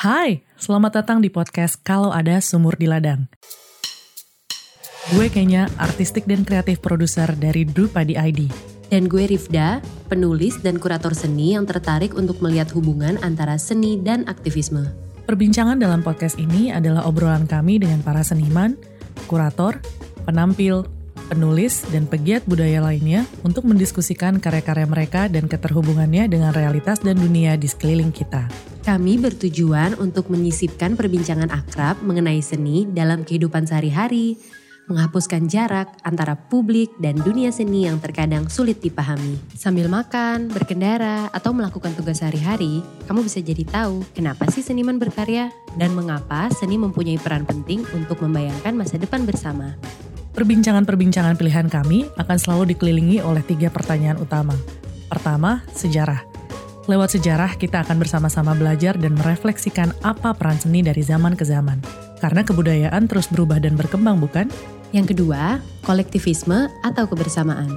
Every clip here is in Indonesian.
Hai, selamat datang di podcast Kalau Ada Sumur di Ladang. Gue kayaknya artistik dan kreatif produser dari Drupadi ID. Dan gue Rifda, penulis dan kurator seni yang tertarik untuk melihat hubungan antara seni dan aktivisme. Perbincangan dalam podcast ini adalah obrolan kami dengan para seniman, kurator, penampil, penulis, dan pegiat budaya lainnya untuk mendiskusikan karya-karya mereka dan keterhubungannya dengan realitas dan dunia di sekeliling kita. Kami bertujuan untuk menyisipkan perbincangan akrab mengenai seni dalam kehidupan sehari-hari, menghapuskan jarak antara publik dan dunia seni yang terkadang sulit dipahami. Sambil makan, berkendara, atau melakukan tugas sehari-hari, kamu bisa jadi tahu kenapa sih seniman berkarya dan mengapa seni mempunyai peran penting untuk membayangkan masa depan bersama. Perbincangan-perbincangan pilihan kami akan selalu dikelilingi oleh tiga pertanyaan utama. Pertama, sejarah. Lewat sejarah, kita akan bersama-sama belajar dan merefleksikan apa peran seni dari zaman ke zaman. Karena kebudayaan terus berubah dan berkembang, bukan? Yang kedua, kolektivisme atau kebersamaan.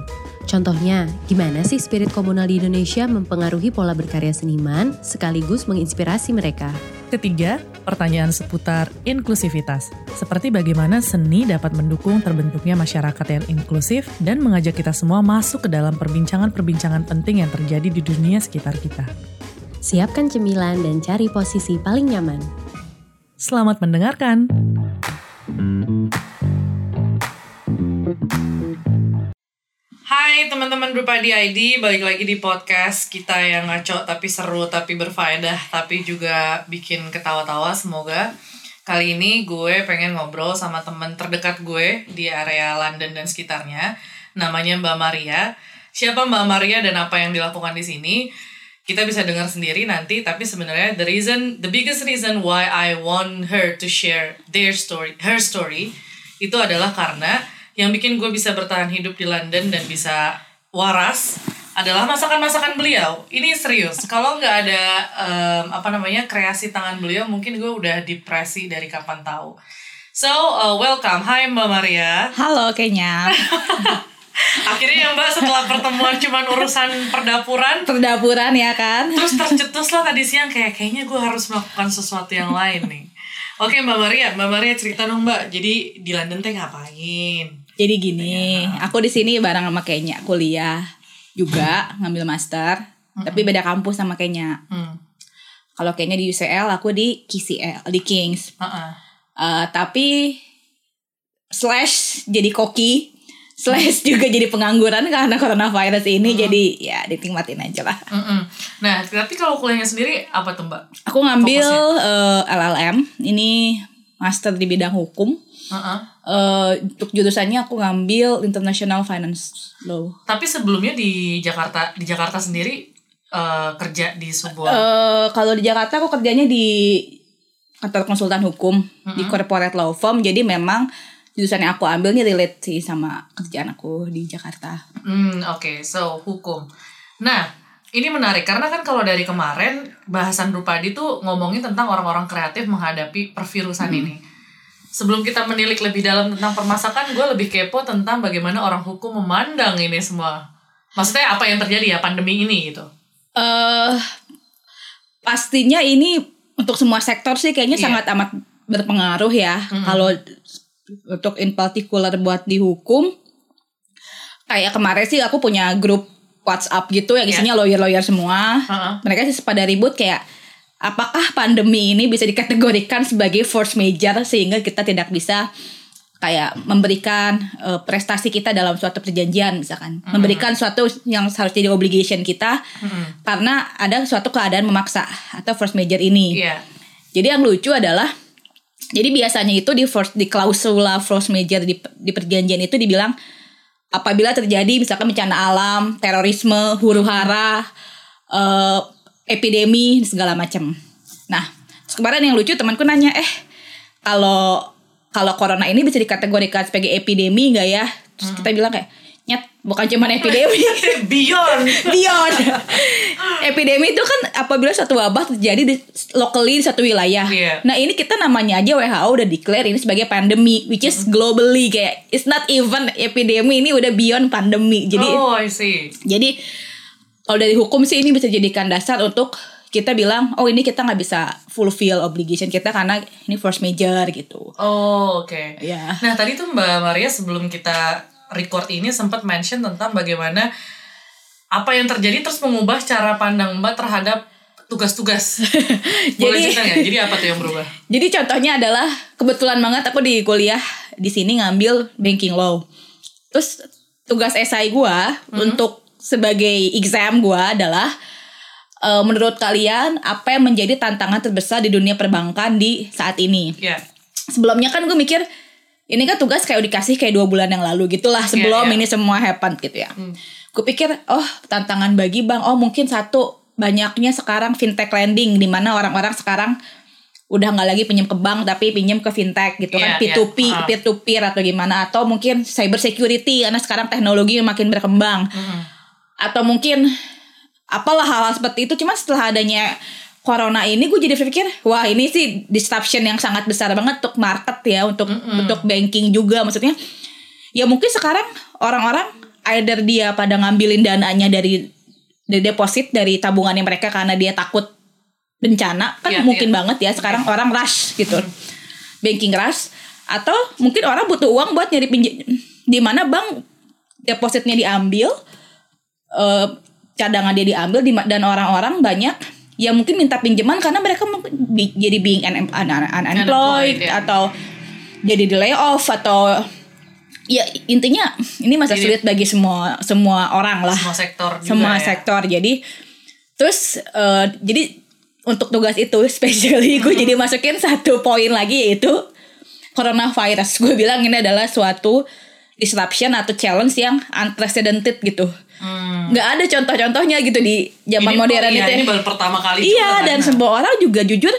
Contohnya, gimana sih spirit komunal di Indonesia mempengaruhi pola berkarya seniman sekaligus menginspirasi mereka? Ketiga, pertanyaan seputar inklusivitas. Seperti bagaimana seni dapat mendukung terbentuknya masyarakat yang inklusif dan mengajak kita semua masuk ke dalam perbincangan-perbincangan penting yang terjadi di dunia sekitar kita. Siapkan cemilan dan cari posisi paling nyaman. Selamat mendengarkan. Hai teman-teman Drupadi ID, balik lagi di podcast kita yang ngaco tapi seru tapi berfaedah tapi juga bikin ketawa-tawa semoga. Kali ini gue pengen ngobrol sama teman terdekat gue di area London dan sekitarnya. Namanya Mbak Maria. Siapa Mbak Maria dan apa yang dilakukan di sini? Kita bisa dengar sendiri nanti, tapi sebenarnya the reason, the biggest reason why I want her to share their story, her story, itu adalah karena yang bikin gue bisa bertahan hidup di London dan bisa waras adalah masakan-masakan beliau. Ini serius. Kalau nggak ada um, apa namanya kreasi tangan beliau, mungkin gue udah depresi dari kapan tahu. So uh, welcome, Hai Mbak Maria. Halo kayaknya. Akhirnya ya Mbak setelah pertemuan cuman urusan perdapuran, Perdapuran ya kan. terus tercetus lah tadi siang kayak kayaknya gue harus melakukan sesuatu yang lain nih. Oke Mbak Maria, Mbak Maria cerita dong Mbak. Jadi di London teh ngapain? Jadi gini, aku di sini bareng sama Kenya kuliah juga ngambil master, tapi beda kampus sama Kenya. Hmm. Kalau Kenya di UCL, aku di KCL, di Kings. Uh-uh. Eh, tapi slash jadi koki, slash juga jadi pengangguran karena coronavirus ini. Jadi ya dinikmatin aja lah. Mm-mm. Nah, tapi kalau kuliahnya sendiri apa tuh Mbak? Aku ngambil eh, LLM, ini master di bidang hukum. Uh-uh. Eh, untuk jurusannya aku ngambil International Finance Law. Tapi sebelumnya di Jakarta, di Jakarta sendiri eh, kerja di sebuah Eh kalau di Jakarta aku kerjanya di kantor konsultan hukum di corporate law firm. Jadi memang jurusan yang aku ambil ini relate sih sama kerjaan aku di Jakarta. Hmm, oke. So, hukum. Nah, ini menarik karena kan kalau dari kemarin bahasan Drupadi tuh ngomongin tentang orang-orang kreatif menghadapi pervirusan ini. Sebelum kita menilik lebih dalam tentang permasakan, gue lebih kepo tentang bagaimana orang hukum memandang ini semua. Maksudnya apa yang terjadi ya pandemi ini gitu. eh pastinya ini untuk semua sektor sih kayaknya Iya. sangat amat berpengaruh ya. Kalau untuk in particular buat di hukum, kayak kemarin sih aku punya grup WhatsApp gitu yang Iya. isinya lawyer-lawyer semua. Heeh. Mereka sih pada ribut kayak apakah pandemi ini bisa dikategorikan sebagai force major sehingga kita tidak bisa kayak memberikan eh, prestasi kita dalam suatu perjanjian misalkan memberikan suatu yang harus jadi obligation kita karena ada suatu keadaan memaksa atau force major ini. Iya. Jadi yang lucu adalah jadi biasanya itu di force, di klausula force major di, di perjanjian itu dibilang apabila terjadi misalkan bencana alam, terorisme, huru hara, eh, epidemi segala macam. Nah, terus kemarin yang lucu temanku nanya, "Eh, kalau kalau corona ini bisa dikategorikan sebagai epidemi nggak ya?" Terus kita bilang kayak, "Nyet, bukan cuma epidemi." Beyond. Beyond. Epidemi itu kan apabila satu wabah terjadi di locally di satu wilayah. Iya. Nah, ini kita namanya aja WHO udah declare ini sebagai pandemi which is globally kayak it's not even epidemi ini udah beyond pandemi. Jadi oh, I see. jadi kalau dari hukum sih ini bisa dijadikan dasar untuk kita bilang oh ini kita nggak bisa fulfill obligation kita karena ini force major gitu Oh, oke. ya Nah, tadi tuh Mbak Maria sebelum kita record ini sempat mention tentang bagaimana apa yang terjadi terus mengubah cara pandang Mbak terhadap tugas-tugas. Boleh Jadi- cerita nggak? Jadi apa tuh yang berubah? Jadi contohnya adalah kebetulan banget aku di kuliah di sini ngambil banking law. Terus tugas esai gua untuk sebagai exam gua adalah eh, menurut kalian apa yang menjadi tantangan terbesar di dunia perbankan di saat ini? Ya. Sebelumnya kan gue mikir ini kan tugas kayak dikasih kayak dua bulan yang lalu gitulah sebelum Iya, iya. ini semua happen gitu ya. Gue pikir oh tantangan bagi bank oh mungkin satu banyaknya sekarang fintech lending di mana orang-orang sekarang udah nggak lagi pinjam ke bank tapi pinjam ke fintech gitu kan Iya, P2P, iya. Ah. peer to peer atau gimana atau mungkin cyber security karena sekarang teknologi makin berkembang. Atau mungkin apalah hal-hal seperti itu. Cuma setelah adanya corona ini gue jadi berpikir wah ini sih disruption yang sangat besar banget untuk market ya untuk untuk banking juga. Maksudnya ya mungkin sekarang orang-orang either dia pada ngambilin dananya dari dari deposit dari tabungannya mereka karena dia takut bencana kan Iya, mungkin iya. banget ya sekarang orang rush gitu. Banking rush. Atau mungkin orang butuh uang buat nyari pinjam di mana bank depositnya diambil eh, cadangan dia diambil di, dan orang-orang banyak yang mungkin minta pinjaman karena mereka jadi being un, un- un- unemployed Unemployed, ya. atau jadi di layoff atau ya intinya ini masa Jadi- sulit bagi semua semua orang lah Semua sektor juga semua ya. sektor jadi terus eh, jadi untuk tugas itu especially gue jadi masukin satu poin lagi yaitu coronavirus gue bilang ini adalah suatu disruption atau challenge yang unprecedented gitu Hmm. nggak ada contoh-contohnya gitu di zaman Ini- modern iya, itu ya. Ini baru pertama kali Iya juga, dan kan? semua orang juga jujur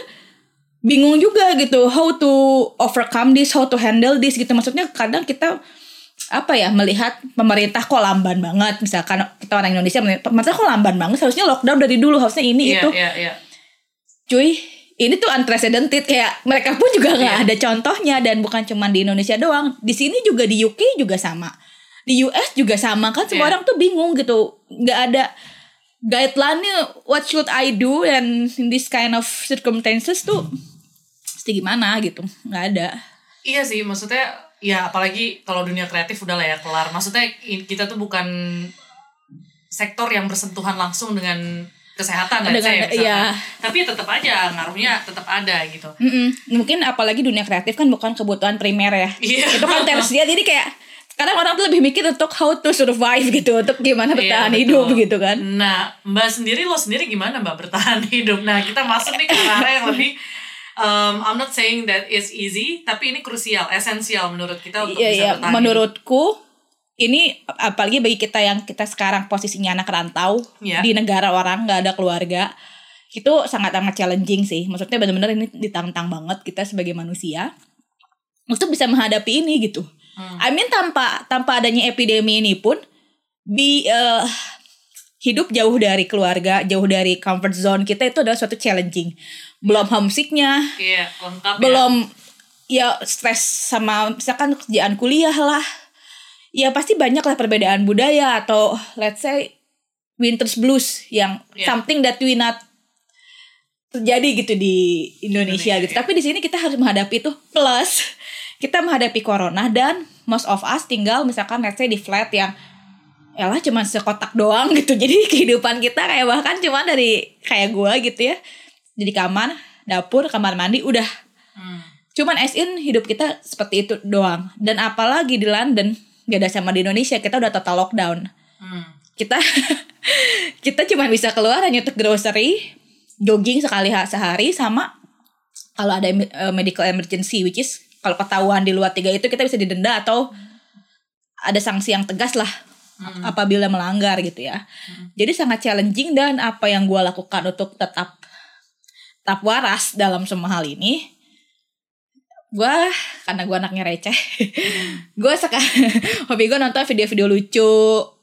bingung juga gitu how to overcome this, how to handle this gitu. Maksudnya kadang kita apa ya melihat pemerintah kok lamban banget misalkan kita orang Indonesia pemerintah kok lamban banget harusnya lockdown dari dulu harusnya ini Iya, itu iya, iya. cuy ini tuh unprecedented kayak mereka pun juga nggak Iya. ada contohnya dan bukan cuma di Indonesia doang di sini juga di UK juga sama di US juga sama kan semua Iya. orang tuh bingung gitu nggak ada guideline-nya what should I do and in this kind of circumstances tuh mesti gimana gitu nggak ada Iya sih, maksudnya ya apalagi kalau dunia kreatif udah lah ya kelar. Maksudnya kita tuh bukan sektor yang bersentuhan langsung dengan kesehatan say, Dengan- iya. Tapi tetap aja ngaruhnya tetap ada gitu. Mm-mm. mungkin apalagi dunia kreatif kan bukan kebutuhan primer ya Iya. itu kan tersier jadi kayak sekarang orang tuh lebih mikir untuk how to survive gitu untuk gimana bertahan Iya, hidup gitu kan Nah, Mbak sendiri lo sendiri gimana Mbak bertahan hidup? Nah, kita masuk nih ke arah yang lebih um, I'm not saying that is easy, tapi ini krusial, esensial menurut kita untuk Iya bisa iya bertahan. hidup. Ini apalagi bagi kita yang kita sekarang posisinya anak rantau Iya. di negara orang nggak ada keluarga itu sangat amat challenging sih maksudnya benar-benar ini ditantang banget kita sebagai manusia untuk bisa menghadapi ini gitu Hmm. I mean tanpa tanpa adanya epidemi ini pun di eh, hidup jauh dari keluarga jauh dari comfort zone kita itu adalah suatu challenging belum homesicknya Iya, lengkap ya. belum ya stres sama misalkan kerjaan kuliah lah ya pasti banyak lah perbedaan budaya atau let's say winter's blues yang Yeah. something that we not terjadi gitu di Indonesia, Indonesia, gitu ya. tapi di sini kita harus menghadapi itu plus kita menghadapi corona dan most of us tinggal misalkan let's say di flat yang Elah cuma sekotak doang gitu Jadi kehidupan kita kayak bahkan cuma dari Kayak gua gitu ya Jadi kamar, dapur, kamar mandi Udah Hmm. Cuman as in hidup kita seperti itu doang. Dan apalagi di London, beda sama di Indonesia, kita udah total lockdown. Hmm. Kita kita cuma bisa keluar hanya untuk grocery, jogging sekali ha- sehari sama kalau ada eh, medical emergency which is kalau ketahuan di luar tiga itu kita bisa didenda atau ada sanksi yang tegas lah apabila melanggar gitu ya. Jadi sangat challenging dan apa yang gua lakukan untuk tetap tetap waras dalam semua hal ini gue karena gue anaknya receh gue sekarang hobi gue nonton video-video lucu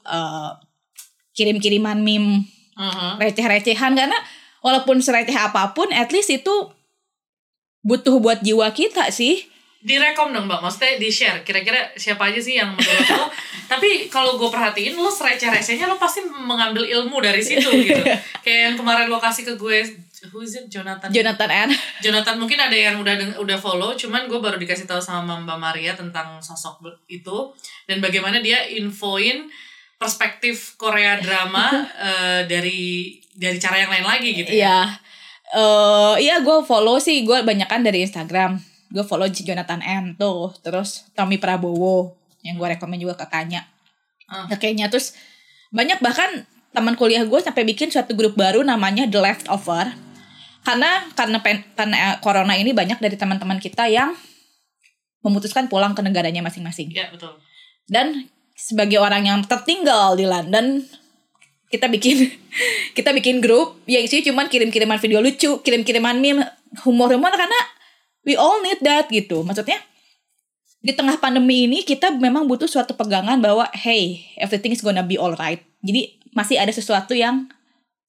eh, kirim-kiriman meme Mhm. receh-recehan karena walaupun sereceh apa pun at least itu butuh buat jiwa kita sih Direkom dong mbak, maksudnya di share. Kira-kira siapa aja sih yang menurut lo? Tapi kalau gue perhatiin lo sereceh-recehnya lo pasti mengambil ilmu dari situ gitu. Kayak yang kemarin lo kasih ke gue who is it Jonathan Jonathan N. Jonathan mungkin ada yang udah udah follow cuman gue baru dikasih tahu sama Mbak Maria tentang sosok itu dan bagaimana dia infoin perspektif Korea drama eh, dari dari cara yang lain lagi gitu ya. Iya. Eh iya gue follow sih gue banyak kan dari Instagram. Gue follow Jonathan N tuh, terus Tommy Prabowo yang gue rekomend juga ke Kanya. Ke kayaknya terus banyak bahkan teman kuliah gue sampai bikin suatu grup baru namanya The Leftover. Karena karena pen- karena eh, corona ini banyak dari teman-teman kita yang memutuskan pulang ke negaranya masing-masing. Iya betul. Dan sebagai orang yang tertinggal di London, kita bikin kita bikin grup yang isinya cuman kirim-kiriman video lucu, kirim-kiriman meme, humor-humor karena we all need that gitu. Maksudnya di tengah pandemi ini kita memang butuh suatu pegangan bahwa hey, everything is gonna be alright. Jadi masih ada sesuatu yang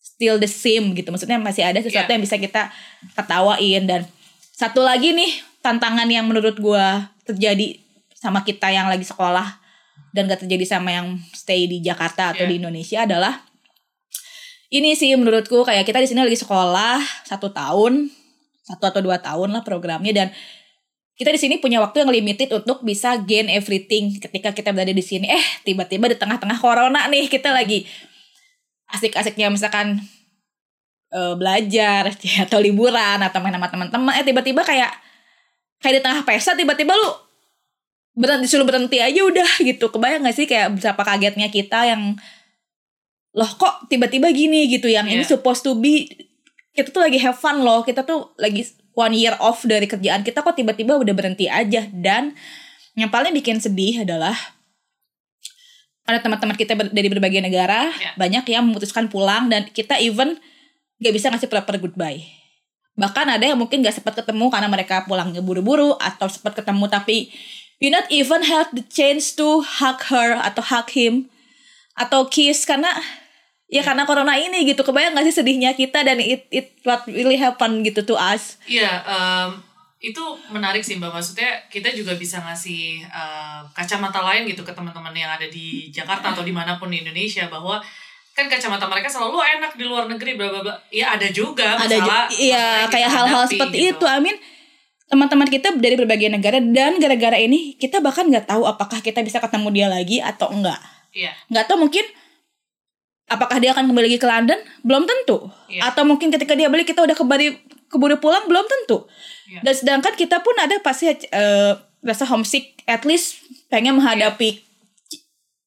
still the same gitu. Maksudnya masih ada sesuatu Yeah. yang bisa kita ketawain dan satu lagi nih tantangan yang menurut gua terjadi sama kita yang lagi sekolah dan gak terjadi sama yang stay di Jakarta atau Yeah. di Indonesia adalah ini sih menurutku kayak kita di sini lagi sekolah satu tahun satu atau dua tahun lah programnya dan kita di sini punya waktu yang limited untuk bisa gain everything ketika kita berada di sini eh tiba-tiba di tengah-tengah corona nih kita lagi asik-asiknya misalkan eh, belajar atau liburan atau main sama teman-teman. Eh tiba-tiba kayak kayak di tengah pesta tiba-tiba lu berhenti disuruh berhenti aja udah gitu. Kebayang gak sih kayak berapa kagetnya kita yang loh kok tiba-tiba gini? gitu. Yang ini Iya. supposed to be kita tuh lagi have fun loh. Kita tuh lagi one year off dari kerjaan kita kok tiba-tiba udah berhenti aja. Dan yang paling bikin sedih adalah ada teman-teman kita ber- dari berbagai negara Iya. banyak yang memutuskan pulang dan kita even gak bisa ngasih proper goodbye. Bahkan ada yang mungkin gak sempat ketemu karena mereka pulangnya buru-buru atau sempat ketemu tapi you not even have the chance to hug her atau hug him atau kiss karena ya karena corona ini gitu. Kebayang gak sih sedihnya kita dan it it what really happen gitu to us? Iya, em, itu menarik sih mbak. Maksudnya kita juga bisa ngasih eh, kacamata lain gitu ke teman-teman yang ada di Jakarta atau di mana pun di Indonesia bahwa kan kacamata mereka selalu "Oh, enak di luar negeri bla bla bla. Ya ada juga ada masalah. ju- iya kayak hal-hal hadapi seperti gitu. itu Amin teman-teman kita dari berbagai negara dan gara-gara ini kita bahkan nggak tahu apakah kita bisa ketemu dia lagi atau enggak Iya, nggak tahu mungkin apakah dia akan kembali lagi ke London belum tentu Iya. atau mungkin ketika dia balik kita udah kembali keburu pulang belum tentu. Iya. dan sedangkan kita pun ada pasti eh, rasa homesick at least pengen menghadapi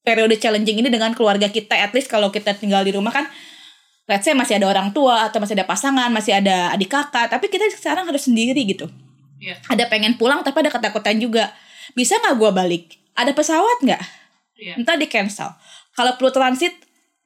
periode challenging ini dengan keluarga kita at least kalau kita tinggal di rumah kan let's say masih ada orang tua atau masih ada pasangan masih ada adik kakak tapi kita sekarang harus sendiri gitu. Iya, ada pengen pulang tapi ada ketakutan juga. Bisa nggak gua balik? Ada pesawat nggak? Iya. entah di cancel. Kalau perlu transit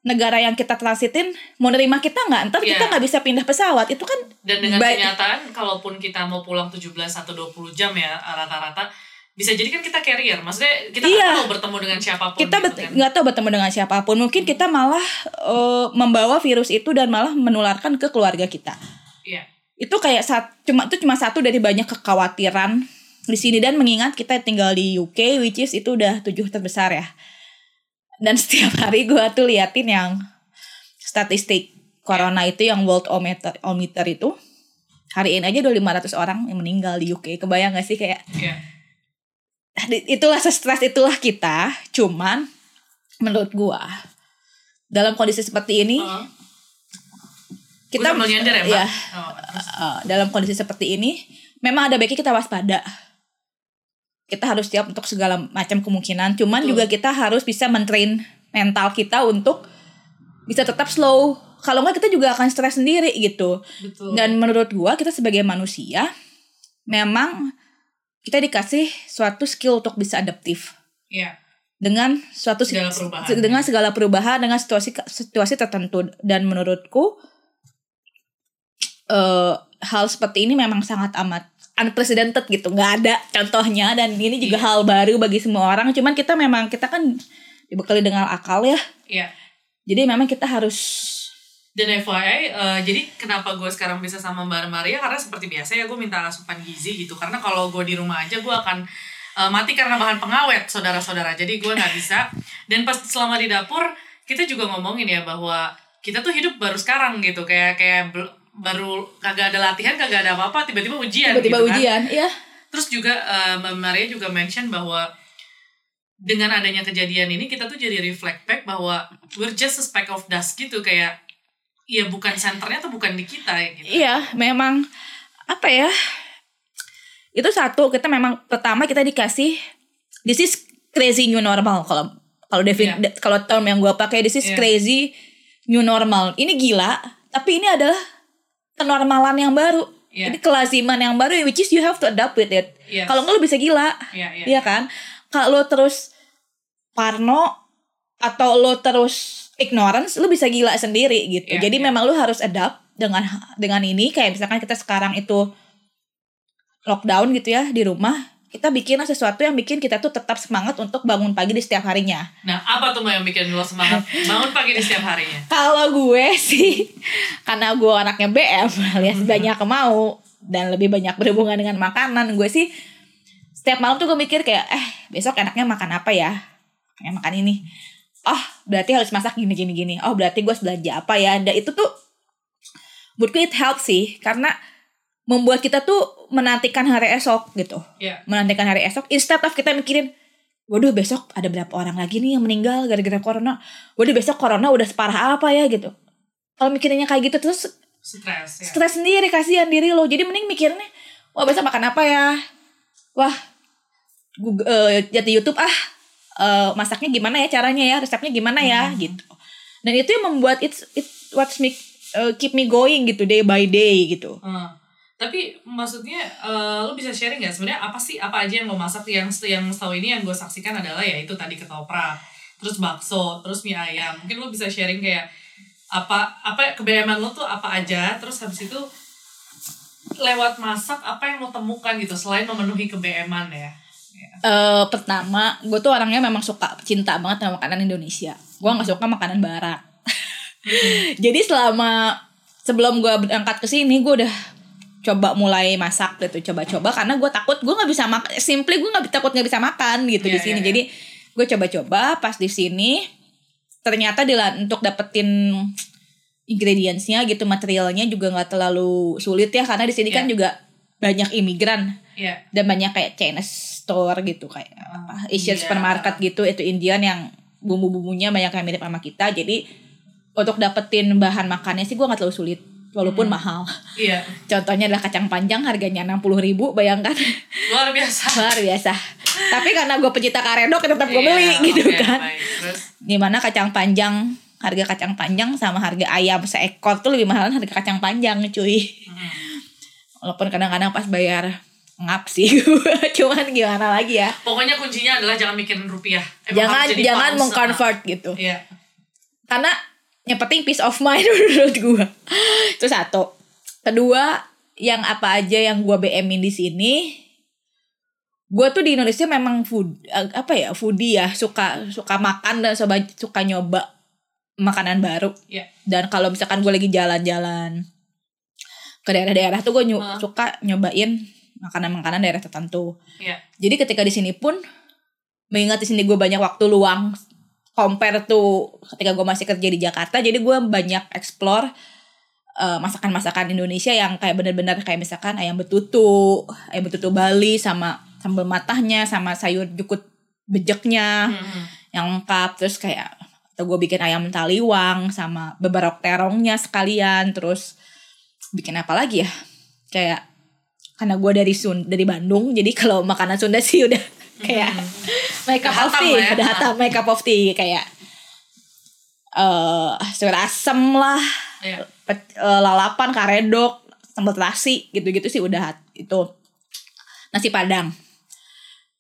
negara yang kita transitin mau nerima kita nggak ntar kita Iya. nggak bisa pindah pesawat itu kan Dan dengan baik- kenyataan, kalaupun kita mau pulang 17 atau 20 jam ya rata-rata, bisa jadi kan kita carrier. Maksudnya kita nggak Iya. tahu bertemu dengan siapa pun. kita gitu kan. nggak tahu bertemu dengan siapa pun mungkin kita malah eh, membawa virus itu dan malah menularkan ke keluarga kita Iya, itu kayak saat cuma itu cuma satu dari banyak kekhawatiran di sini dan mengingat kita tinggal di UK which is itu udah tujuh terbesar ya dan setiap hari gua tuh liatin yang statistik corona itu yang world ometer, ometer itu hari ini aja udah 500 orang yang meninggal di UK kebayang gak sih? Kayak di- itulah stres itulah kita. Cuman menurut gua dalam kondisi seperti ini kita Gua sambil nyender ya, ya, Oh, uh, dalam kondisi seperti ini memang ada baiknya kita waspada kita harus siap untuk segala macam kemungkinan cuman Betul. juga kita harus bisa mentrain mental kita untuk bisa tetap slow kalau nggak kita juga akan stres sendiri gitu Betul. dan menurut gua kita sebagai manusia memang kita dikasih suatu skill untuk bisa adaptif Iya. dengan suatu Segala perubahan. dengan segala perubahan dengan situasi situasi tertentu dan menurutku eh hal seperti ini memang sangat amat unprecedented gitu nggak ada contohnya dan ini juga Iya. hal baru bagi semua orang cuman kita memang kita kan dibekali dengan akal ya Iya. jadi memang kita harus Dan FYI, eh, jadi kenapa gue sekarang bisa sama Mbak Maria karena seperti biasa ya gue minta asupan gizi gitu. Karena kalau gue di rumah aja gue akan eh, mati karena bahan pengawet saudara-saudara. Jadi gue nggak bisa. Dan pas selama di dapur kita juga ngomongin ya bahwa kita tuh hidup baru sekarang gitu. Kayak kayak baru kagak ada latihan kagak ada apa-apa tiba-tiba ujian tiba-tiba gitu kan. ujian iya terus juga Mbak Maria juga mention bahwa dengan adanya kejadian ini kita tuh jadi reflect back bahwa we're just a speck of dust gitu kayak ya bukan senternya tuh bukan di kita ya gitu Iya, memang apa ya? Itu satu, kita memang pertama kita dikasih this is crazy new normal kalau kalau defin de- kalau term yang gua pakai this is Iya. crazy new normal. Ini gila, tapi ini adalah kenormalan yang baru. Iya. Ini kelaziman yang baru which is you have to adapt with it. Yes. Kalau enggak lu bisa gila. Iya, iya. Iya kan? Kalau terus parno atau lo terus ignorance, lu bisa gila sendiri gitu. Iya, Jadi iya. memang lu harus adapt dengan dengan ini kayak misalkan kita sekarang itu lockdown gitu ya di rumah, kita bikin sesuatu yang bikin kita tuh tetap semangat untuk bangun pagi di setiap harinya. nah apa tuh yang bikin lo semangat bangun pagi di setiap harinya Kalau gue sih karena gue anaknya BM alias banyak mau dan lebih banyak berhubungan dengan makanan, gue sih setiap malam tuh gue mikir kayak eh besok enaknya makan apa ya? Kayak makan ini. Oh, berarti harus masak gini gini gini. Oh, berarti gue harus belanja apa ya? Dan itu tuh menurutku it helps sih karena membuat kita tuh menantikan hari esok gitu. Iya. Menantikan hari esok instead of kita mikirin Waduh besok ada berapa orang lagi nih yang meninggal gara-gara corona. Waduh besok corona udah separah apa ya gitu. Kalau mikirinnya kayak gitu terus stres ya stres sendiri kasihan diri lo. Jadi mending mikirnya, wah besok makan apa ya? Wah, Google, eh, lihat di YouTube ah eh, masaknya gimana ya caranya ya, resepnya gimana ya gitu. Dan itu yang membuat it's it what's me eh, keep me going gitu day by day gitu. Hmm. Tapi maksudnya eh, lo bisa sharing nggak sebenarnya apa sih apa aja yang lo masak yang yang setahu ini yang gue saksikan adalah ya itu tadi ketoprak, terus bakso, terus mie ayam. Mungkin lo bisa sharing kayak apa apa kebayaman lo tuh apa aja, terus habis itu lewat masak apa yang lo temukan gitu selain memenuhi kebeeman ya. Ya. eh pertama, gue tuh orangnya memang suka cinta banget sama makanan Indonesia. Gue nggak suka makanan Barat. Jadi selama sebelum gue berangkat ke sini, gue udah coba mulai masak gitu, coba-coba karena gue takut gue nggak bisa makan. Simply gue nggak takut nggak bisa makan gitu Iya, di sini. iya, iya. Jadi gue coba-coba pas di sini ternyata di untuk dapetin ingredientsnya gitu materialnya juga nggak terlalu sulit ya karena di sini kan Iya. juga banyak imigran Iya. dan banyak kayak Chinese store gitu kayak apa Asian Iya. supermarket gitu itu Indian yang bumbu-bumbunya banyak yang mirip sama kita jadi untuk dapetin bahan makannya sih gue nggak terlalu sulit walaupun Hmm. mahal Iya. contohnya adalah kacang panjang harganya 60.000 ribu bayangkan Luar biasa. luar biasa tapi karena gue pecinta karedok tetap gue beli Iya, gitu oke, kan baik. Terus di mana kacang panjang harga kacang panjang sama harga ayam seekor tuh lebih mahal harga kacang panjang cuy hmm. walaupun kadang-kadang pas bayar ngap sih cuman gimana lagi ya pokoknya kuncinya adalah jangan mikirin rupiah. Emang jangan jangan mengconvert gitu Iya. karena yang penting peace of mind menurut gue itu satu kedua yang apa aja yang gue BM-in di sini gue tuh di Indonesia memang food eh, apa ya foodie ya suka suka makan dan suka, suka nyoba makanan baru Iya. dan kalau misalkan gue lagi jalan-jalan ke daerah-daerah tuh gue Hah. suka nyobain makanan-makanan daerah tertentu Iya. jadi ketika di sini pun mengingat di sini gue banyak waktu luang compare tuh ketika gue masih kerja di Jakarta jadi gue banyak explore eh, masakan-masakan Indonesia yang kayak bener-bener kayak misalkan ayam betutu ayam betutu Bali sama sambal matahnya sama sayur jukut bejeknya Mhm. yang lengkap. Terus kayak atau gue bikin ayam taliwang sama beberapa terongnya sekalian. Terus bikin apa lagi ya? Kayak karena gue dari Sun dari Bandung jadi kalau makanan Sunda sih udah kayak cup Udah of tea ya. udah hatam cup of tea kayak eh sayur asem lah Iya. pet- eh, lalapan karedok sambal terasi gitu-gitu sih udah itu nasi padang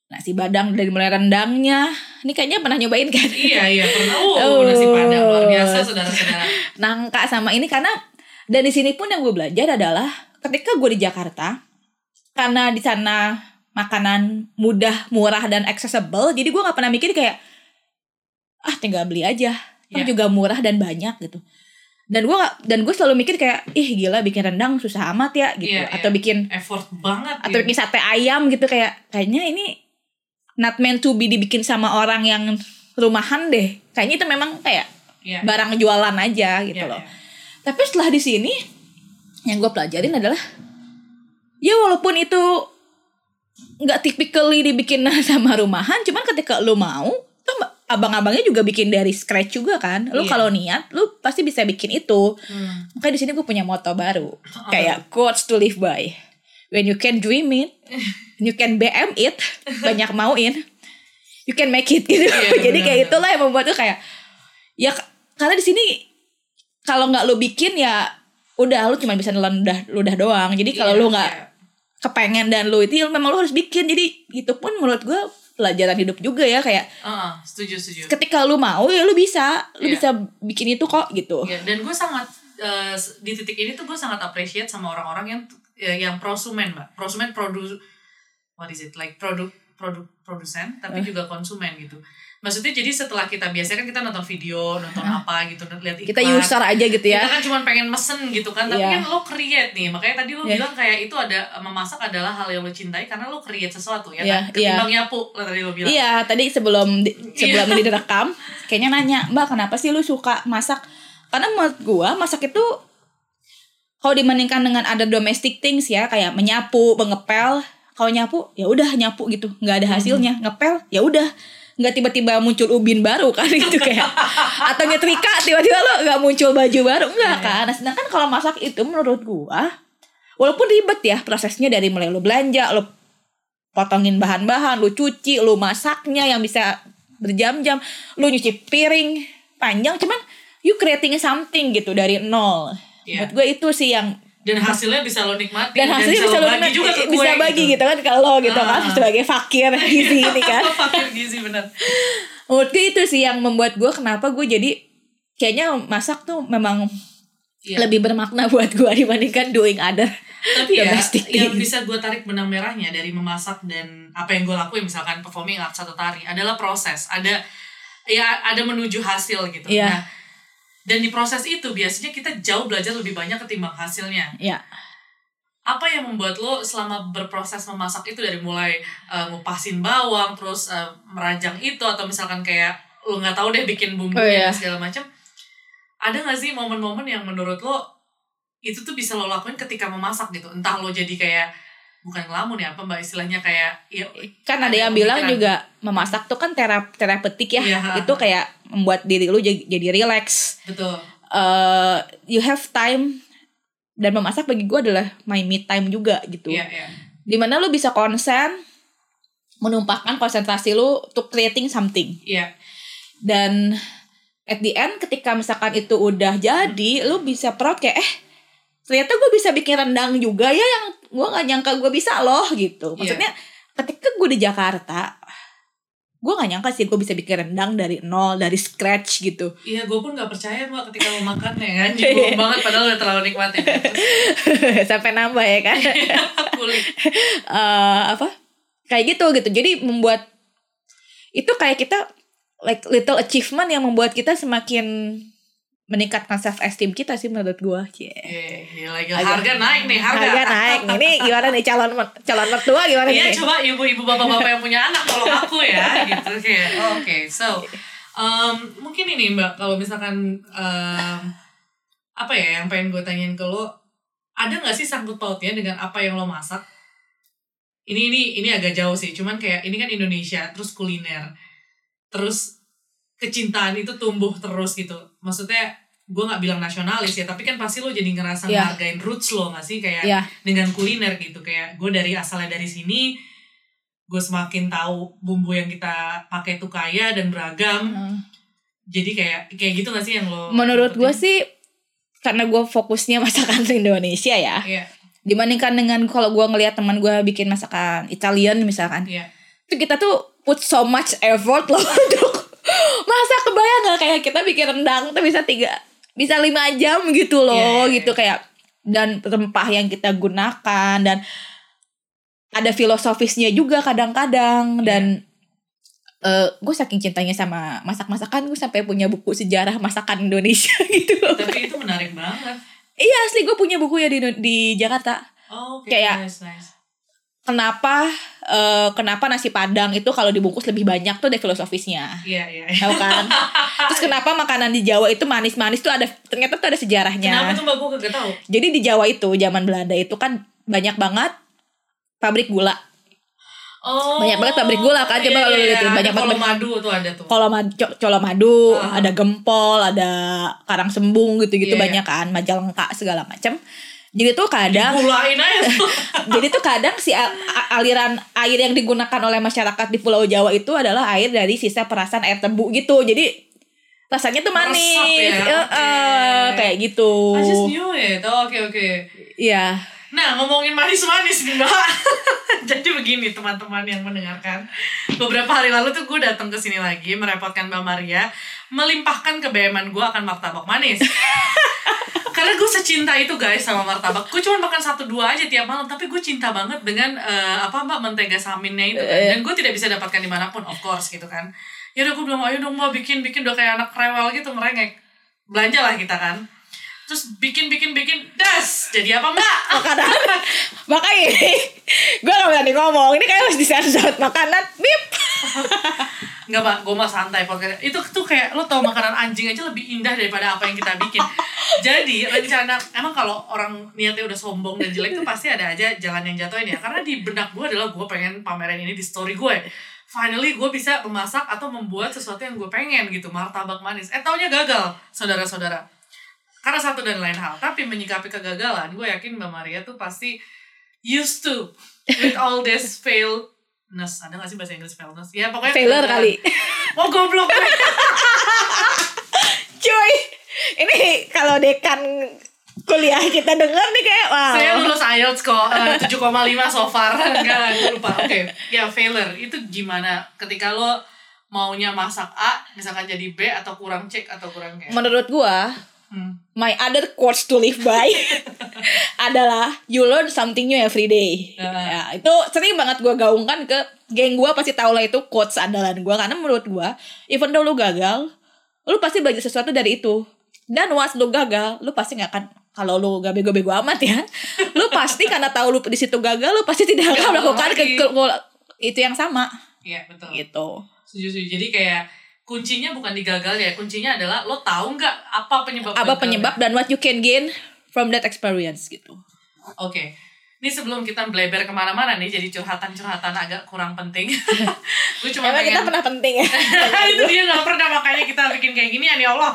nasi padang dari mulai rendangnya ini kayaknya pernah nyobain kan Iya iya pernah. Oh, Oh. nasi padang luar biasa saudara-saudara. nangka sama ini karena dan di sini pun yang gue belajar adalah ketika gue di Jakarta karena di sana makanan mudah murah dan accessible jadi gue nggak pernah mikir kayak ah tinggal beli aja Kan Iya. juga murah dan banyak gitu dan gue dan gue selalu mikir kayak ih gila bikin rendang susah amat ya gitu Iya, atau iya. bikin Effort banget. atau gitu. bikin sate ayam gitu kayak kayaknya ini not meant to be dibikin sama orang yang rumahan deh kayaknya itu memang kayak Iya. barang jualan aja gitu Iya, loh iya. tapi setelah di sini yang gue pelajarin adalah ya walaupun itu nggak typically dibikin sama rumahan cuman ketika lu mau tuh abang-abangnya juga bikin dari scratch juga kan lu Iya. kalau niat lu pasti bisa bikin itu Hmm. makanya di sini gue punya moto baru kayak quotes to live by when you can dream it you can BM it banyak mauin you can make it gitu Iya, jadi kayak benar-benar. itulah yang membuat tuh kayak ya karena di sini kalau nggak lu bikin ya udah lu cuma bisa nelan ludah ludah doang jadi kalau Iya, lu nggak iya. Kepengen dan lu itu memang lu harus bikin. Jadi itu pun menurut gue pelajaran hidup juga ya kayak Ah, setuju setuju. ketika lu mau ya lu bisa. Lu Iya. bisa bikin itu kok gitu. Ya, dan gue sangat eh, di titik ini tuh gue sangat appreciate sama orang-orang yang ya, yang prosumen mbak. Prosumen produk what is it? Like produk produk produsen tapi Eh. juga konsumen gitu. Maksudnya jadi setelah kita biasanya kan kita nonton video nonton apa gitu lihat iklan. kita user aja gitu ya. Kita kan cuma pengen mesen gitu kan tapi Iya. kan lo create nih. Makanya tadi lo Iya. bilang kayak itu ada memasak adalah hal yang lo cintai karena lo create sesuatu ya Iya, kan? ketimbang nyapu lo tadi lo bilang. Iya, tadi sebelum di- sebelum ini direkam, kayaknya nanya, Mbak, kenapa sih lu suka masak? Karena menurut gua masak itu kalau dibandingkan dengan ada domestic things ya, kayak menyapu, mengepel, kalau nyapu ya udah nyapu gitu, nggak ada hasilnya. Ngepel ya udah, nggak tiba-tiba muncul ubin baru kan gitu kayak atau nyetrika tiba-tiba lo nggak muncul baju baru enggak kan. Nah, sedangkan kalau masak itu menurut gua walaupun ribet ya prosesnya dari mulai lo belanja, lo potongin bahan-bahan, lu cuci, lu masaknya yang bisa berjam-jam, lu nyuci piring panjang, cuman you creating something gitu dari nol. Iya. Buat gue itu sih yang dan hasilnya bisa lo nikmati dan hasilnya bisa lo bagi nikmati, juga ke bisa bagi gitu, kan kalau gitu kan Ah. sebagai fakir gizi ini kan. fakir gizi bener Menurut gue itu sih yang membuat gue kenapa gue jadi kayaknya masak tuh memang Iya. lebih bermakna buat gue dibandingkan doing other tapi ya yang bisa gue tarik benang merahnya dari memasak dan apa yang gue lakuin misalkan performing art satu tari adalah proses ada ya ada menuju hasil gitu Iya. nah dan di proses itu biasanya kita jauh belajar lebih banyak ketimbang hasilnya. Ya, apa yang membuat lo selama berproses memasak itu dari mulai uh, ngupasin bawang terus uh, merajang itu atau misalkan kayak lo nggak tahu deh bikin bumbu Oh, iya. segala macam ada nggak sih momen-momen yang menurut lo itu tuh bisa lo lakuin ketika memasak gitu? Entah lo jadi kayak bukan ngelamun ya apa mbak istilahnya kayak ya kan ada Ada yang bilang juga memasak tuh kan terap terapeutik ya. Iya. Itu kayak membuat diri lu jadi, jadi relax. betul eh you have time dan memasak bagi gue adalah my me time juga gitu. iya iya Di mana lu bisa konsen, menumpahkan konsentrasi lu to creating something. iya Dan at the end ketika misalkan itu udah jadi, lu bisa proud kayak eh ternyata gue bisa bikin rendang juga ya yang gue nggak nyangka gue bisa loh gitu. Maksudnya ketika gue di Jakarta, gue nggak nyangka sih gue bisa bikin rendang dari nol, dari scratch gitu. iya gue pun nggak percaya mbak ketika mau makan ya kan Jebol banget padahal udah terlalu nikmatin Sampai nambah ya kan. eh apa kayak gitu gitu jadi membuat itu kayak kita like little achievement yang membuat kita semakin meningkatkan self esteem kita sih menurut gua. Cie. Iya, gila, harga naik nih harga. harga naik. Nih Ini gimana nih calon calon mertua gimana Iya nih? coba ibu-ibu bapak-bapak yang punya anak tolong aku ya gitu kayak oke so um, mungkin ini mbak kalau misalkan um, apa ya yang pengen gue tanyain ke lo ada nggak sih sangkut pautnya dengan apa yang lo masak? Ini ini ini agak jauh sih cuman kayak ini kan Indonesia terus kuliner terus kecintaan itu tumbuh terus gitu maksudnya gue nggak bilang nasionalis ya tapi kan pasti lo jadi ngerasa Iya. ngehargain roots lo nggak sih? Kayak ya dengan kuliner gitu kayak gue dari asalnya dari sini gue semakin tahu bumbu yang kita pakai tuh kaya dan beragam. Jadi kayak kayak gitu gak sih yang lo menurut dapetin? sih karena gua fokusnya masakan Indonesia ya iya. dibandingkan dengan kalau gua ngelihat teman gua bikin masakan Italian misalkan iya. itu kita tuh put so much effort loh untuk masa kebayang nggak kayak kita bikin rendang tuh bisa tiga bisa lima jam gitu loh Iya, iya, iya. gitu kayak dan rempah yang kita gunakan dan ada filosofisnya juga kadang-kadang Iya. dan gue saking cintanya sama masak-masakan gue sampai punya buku sejarah masakan Indonesia gitu tapi itu menarik banget iya asli gue punya buku ya di di Jakarta oh, oke Kayak- nice nice kenapa eh, kenapa nasi padang itu kalau dibungkus lebih banyak tuh ada filosofisnya. Iya, iya. Tahu kan? Terus kenapa makanan di Jawa itu manis-manis tuh ada ternyata tuh ada sejarahnya. Kenapa tuh mbak gue kagak tahu? Jadi di Jawa itu zaman Belanda itu kan banyak banget pabrik gula. Oh, Banyak banget pabrik gula kan, coba kalau lihat, banyak ada banget. madu tuh ada tuh. Kalau mad- co- colo madu, Ah. ada gempol, ada karang sembung gitu-gitu Iya, banyak kan, majalengka segala macam. Jadi tuh kadang aja jadi tuh kadang si aliran air yang digunakan oleh masyarakat di Pulau Jawa itu adalah air dari sisa perasan air tebu gitu. Jadi rasanya tuh manis. Ya, eh, oke. kayak gitu. I just knew it. Oh, Oke, oke. Iya. Nah, ngomongin manis-manis nih, Mbak. Jadi begini teman-teman yang mendengarkan. Beberapa hari lalu tuh gue datang ke sini lagi merepotkan Mbak Maria melimpahkan kebeeman gue akan martabak manis. Karena gue secinta itu guys sama martabak. Gue cuma makan satu dua aja tiap malam, tapi gue cinta banget dengan eh, apa mbak mentega saminnya itu kan. Dan gue tidak bisa dapatkan di mana pun, of course gitu kan. Ya udah gue bilang ayo dong mbak bikin bikin udah kayak anak rewel gitu merengek. Belanja lah kita kan. Terus bikin bikin bikin das. Jadi apa mbak? Makanan. Makanya ini gue gak berani ngomong. Ini kayak harus disensor makanan. Bip. Enggak pak, gue mah santai podcast. Itu tuh kayak lo tau makanan anjing aja lebih indah daripada apa yang kita bikin. Jadi rencana emang kalau orang niatnya udah sombong dan jelek tuh pasti ada aja jalan yang jatuhin ya. Karena di benak gue adalah gue pengen pameran ini di story gue. Finally gue bisa memasak atau membuat sesuatu yang gue pengen gitu martabak manis. Eh taunya gagal saudara-saudara. Karena satu dan lain hal. Tapi menyikapi kegagalan, gue yakin Mbak Maria tuh pasti used to with all this failness. Ada gak sih bahasa Inggris failness? Ya pokoknya Failure kali. Oh goblok Cuy. Ini kalau dekan kuliah kita denger nih kayak wow. Saya lulus IELTS kok eh, 7,5 so far Enggak, gue lupa Oke, ya failure Itu gimana ketika lo maunya masak A Misalkan jadi B atau kurang C atau kurang kayak Menurut gua hmm. My other quotes to live by adalah you learn something new every day. Ah. Ya, itu sering banget gue gaungkan ke geng gue pasti tau lah itu quotes andalan gue karena menurut gue even though lu gagal, lu pasti belajar sesuatu dari itu. Dan once lu gagal, lu pasti nggak akan kalau lu gak bego-bego amat ya, lu pasti karena tahu lu di situ gagal, lu pasti tidak akan melakukan ke, ke- ke- itu yang sama Iya betul gitu. Setuju, setuju Jadi kayak kuncinya bukan di gagal ya Kuncinya adalah lo tahu nggak apa penyebab Apa penyebab dan what you can gain from that experience gitu. Oke. Ini sebelum kita bleber ke mana-mana nih, jadi curhatan-curhatan agak kurang penting. gue cuma Emang pengen... kita pernah penting ya. itu dia nggak pernah makanya kita bikin kayak gini ya Allah.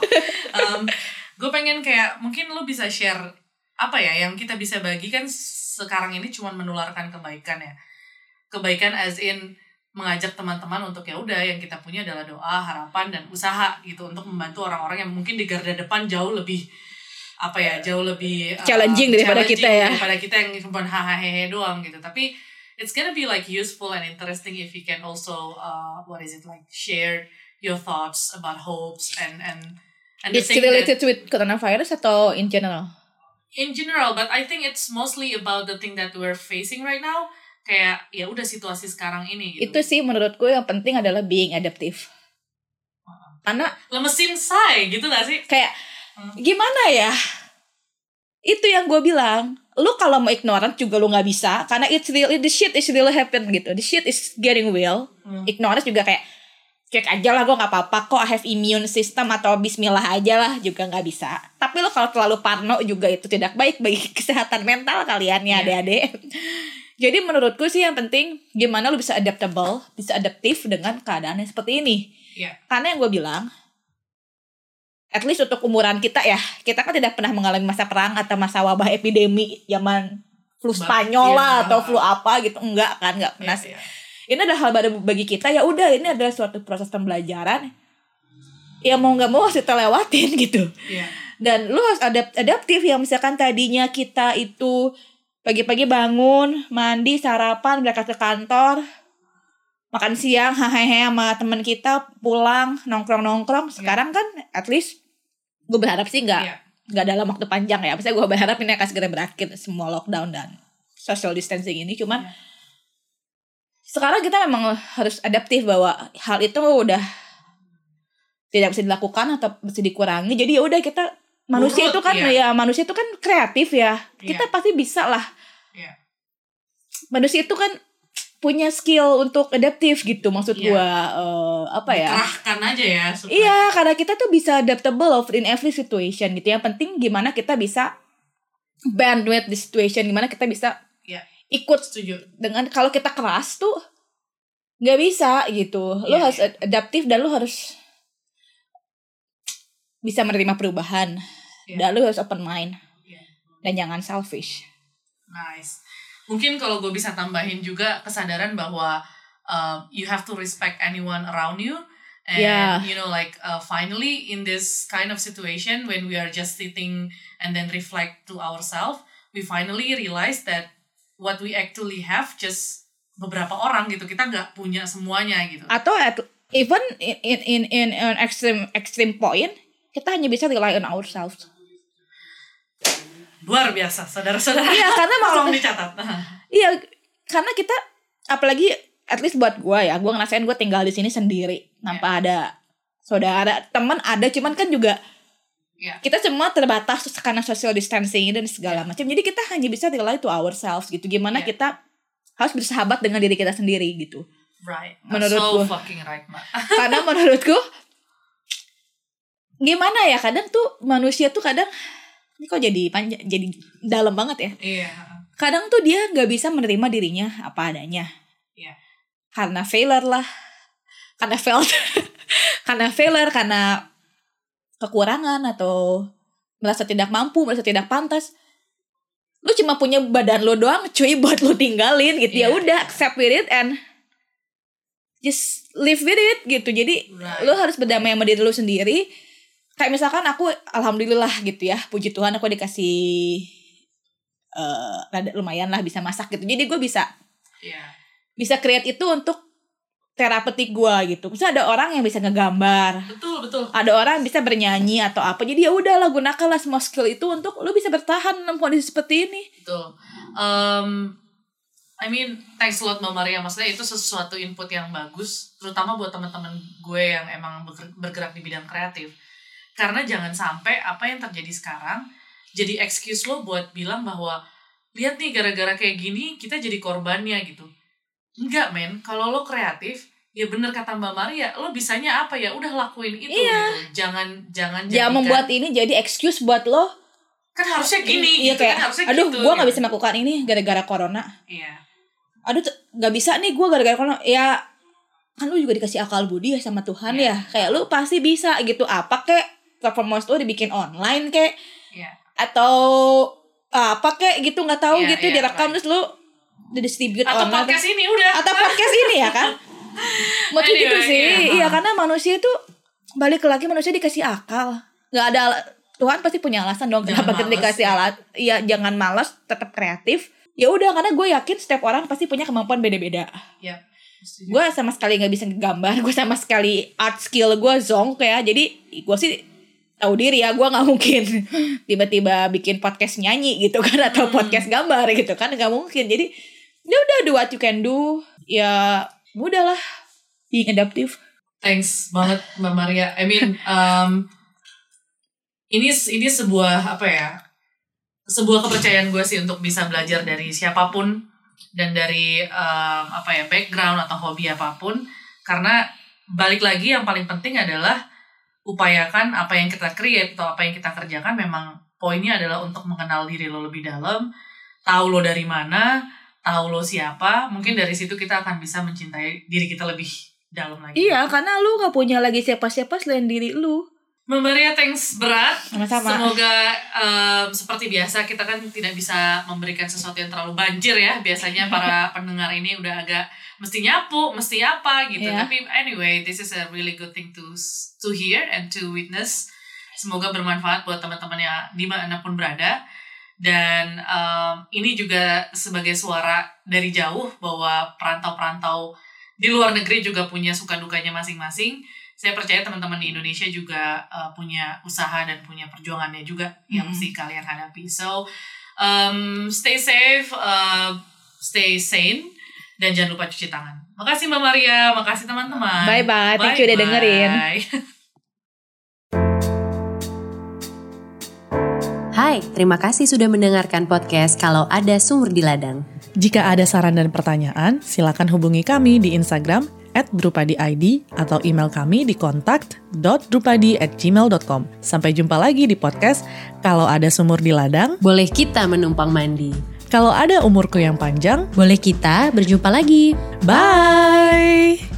gue pengen kayak mungkin lo bisa share apa ya yang kita bisa bagi kan sekarang ini cuma menularkan kebaikan ya. Kebaikan as in mengajak teman-teman untuk ya udah yang kita punya adalah doa, harapan dan usaha gitu untuk membantu orang-orang yang mungkin di garda depan jauh lebih apa ya jauh lebih uh, Challenging daripada kita ya. daripada kita yang cuma hahaha doang gitu tapi it's gonna be like useful and interesting if you can also uh, what is it like share your thoughts about hopes and and and the It's thing that- related with coronavirus atau in general? in general but I think it's mostly about the thing that we're facing right now kayak ya udah situasi sekarang ini gitu Itu sih menurutku yang penting adalah being adaptive. Karena lemesin say gitu gak sih kayak Hmm. gimana ya? Itu yang gue bilang. Lu kalau mau ignorant juga lu nggak bisa karena it's real the shit is really happen gitu. The shit is getting real. Hmm. Ignorance juga kayak cek aja lah gue nggak apa-apa kok I have immune system atau bismillah aja lah juga nggak bisa. Tapi lo kalau terlalu parno juga itu tidak baik bagi kesehatan mental kalian ya Iya. adik-adik. Jadi menurutku sih yang penting gimana lu bisa adaptable, bisa adaptif dengan keadaan yang seperti ini. Iya. Karena yang gue bilang, at least untuk umuran kita ya, kita kan tidak pernah mengalami masa perang atau masa wabah epidemi zaman flu Spanyol lah atau flu apa gitu, enggak kan, enggak pernah. Iya, iya. Ini adalah hal baru bagi kita ya udah ini adalah suatu proses pembelajaran. Ya mau nggak mau harus kita lewatin gitu Iya. dan lu harus adap adaptif yang misalkan tadinya kita itu pagi-pagi bangun mandi sarapan berangkat ke kantor makan siang hahehe sama temen kita pulang nongkrong nongkrong sekarang kan at least gue berharap sih nggak Iya. nggak dalam waktu panjang ya misalnya gue berharap ini akan segera berakhir semua lockdown dan social distancing ini cuman Iya. sekarang kita memang harus adaptif bahwa hal itu udah tidak bisa dilakukan atau bisa dikurangi jadi ya udah kita manusia Nurut, itu kan iya. ya manusia itu kan kreatif ya Iya. kita pasti bisa lah Iya. Manusia itu kan punya skill untuk adaptif gitu maksud Iya. gua eh, apa ya Kerahkan aja ya. supaya- Iya, karena kita tuh bisa adaptable of in every situation gitu. Yang penting gimana kita bisa band with the situation, gimana kita bisa Iya. ikut Setuju. dengan kalau kita keras tuh nggak bisa gitu. Lo Iya, harus ad- adaptif dan lo harus bisa menerima perubahan. Iya. Dan lo harus open mind Iya. dan jangan selfish. Nice. Mungkin kalau gue bisa tambahin juga kesadaran bahwa um, you have to respect anyone around you. And Yeah. you know, like uh, finally in this kind of situation when we are just sitting and then reflect to ourselves, we finally realize that what we actually have just beberapa orang gitu. Kita nggak punya semuanya gitu. Atau at, even in in in, in an extreme extreme point, kita hanya bisa rely on ourselves. Luar biasa, saudara-saudara. Iya, karena maksudnya- dicatat. Iya, karena kita apalagi at least buat gue ya, gue ngerasain gue tinggal di sini sendiri tanpa ada saudara, teman ada, cuman kan juga Iya. kita semua terbatas karena social distancing dan segala macam. Jadi kita hanya bisa rely to ourselves gitu. Gimana Iya. kita harus bersahabat dengan diri kita sendiri gitu. Right. Menurutku. So fucking right. Karena menurutku gimana ya kadang tuh manusia tuh kadang ini kok jadi panjang jadi dalam banget ya. Iya. kadang tuh dia nggak bisa menerima dirinya apa adanya. Iya. Karena failure lah. Karena failed. karena failure, karena kekurangan atau merasa tidak mampu, merasa tidak pantas. Lu cuma punya badan lu doang cuy buat lu tinggalin gitu. Ya Iya. udah accept with it and just live with it gitu. Jadi Right. lu harus berdamai sama diri lu sendiri. Kayak misalkan aku alhamdulillah gitu ya, puji Tuhan aku dikasih rada lumayan lah bisa masak gitu. Jadi gue bisa Iya. bisa create itu untuk terapeutik gue gitu. Misalnya ada orang yang bisa ngegambar, Betul, betul. ada orang yang bisa bernyanyi atau apa. Jadi ya udahlah gunakanlah semua skill itu untuk lu bisa bertahan dalam kondisi seperti ini. Betul. Um, I mean, thanks a lot Mbak Maria. Maksudnya itu sesuatu input yang bagus, terutama buat teman-teman gue yang emang berger- bergerak di bidang kreatif. Karena jangan sampai apa yang terjadi sekarang jadi excuse lo buat bilang bahwa lihat nih gara-gara kayak gini kita jadi korbannya gitu. Enggak men, kalau lo kreatif ya bener kata Mbak Maria, lo bisanya apa ya? Udah lakuin itu Iya. gitu. Jangan jangan Jangan jadikan- membuat ini jadi excuse buat lo. kan harusnya gini iya gitu kayak, kan harusnya aduh gitu. gue nggak bisa melakukan ini gara-gara corona. Iya. Aduh nggak bisa nih gue gara-gara corona. Ya kan lu juga dikasih akal budi ya sama Tuhan Iya. ya. Kayak lu pasti bisa gitu. Apa kek performance lu dibikin online kek Iya. atau apa kek gitu nggak tahu Iya, gitu iya, direkam right. terus lu didistribute Atau online podcast ini udah. atau podcast ini ya kan Maksudnya gitu Anyway, sih iya. iya karena manusia itu balik lagi manusia dikasih akal nggak ada Tuhan pasti punya alasan dong Jangan kenapa kita dikasih ya. alat iya jangan malas tetap kreatif ya udah karena gue yakin setiap orang pasti punya kemampuan beda-beda Iya. gue sama sekali nggak bisa gambar gue sama sekali art skill gue zonk ya jadi gue sih tahu diri ya gue nggak mungkin tiba-tiba bikin podcast nyanyi gitu kan atau Hmm. podcast gambar gitu kan nggak mungkin jadi ya udah do what you can do ya udahlah being adaptive Thanks banget Mbak Maria. I mean, um, ini ini sebuah apa ya? Sebuah kepercayaan gue sih untuk bisa belajar dari siapa pun dan dari um, apa ya background atau hobi apa pun. Karena balik lagi yang paling penting adalah upayakan apa yang kita create atau apa yang kita kerjakan memang poinnya adalah untuk mengenal diri lo lebih dalam, tahu lo dari mana, tahu lo siapa. Mungkin dari situ kita akan bisa mencintai diri kita lebih dalam lagi. iya karena lu nggak punya lagi siapa-siapa selain diri lu Mbak Maria thanks berat. Sama-sama. Semoga em, seperti biasa kita kan tidak bisa memberikan sesuatu yang terlalu banjir ya. Biasanya para pendengar ini udah agak mesti nyapu, mesti apa gitu. Iya. Tapi anyway, this is a really good thing to to hear and to witness. Semoga bermanfaat buat teman-teman yang di mana pun berada. Dan em, ini juga sebagai suara dari jauh bahwa perantau-perantau di luar negeri juga punya suka dukanya masing-masing saya percaya teman-teman di Indonesia juga uh, punya usaha dan punya perjuangannya juga yang Hmm. mesti kalian hadapi. So, um, stay safe, uh, stay sane, dan jangan lupa cuci tangan. Makasih Mbak Maria, makasih teman-teman. Bye-bye. Thank you udah dengerin. Bye. Hai, terima kasih sudah mendengarkan podcast Kalau Ada Sumur di Ladang. Jika ada saran dan pertanyaan, silakan hubungi kami di Instagram at drupadiid atau email kami di kontak.drupadi at gmail.com. Sampai jumpa lagi di podcast Kalau Ada Sumur di Ladang. Boleh kita menumpang mandi. Kalau ada umurku yang panjang, Boleh kita berjumpa lagi. bye!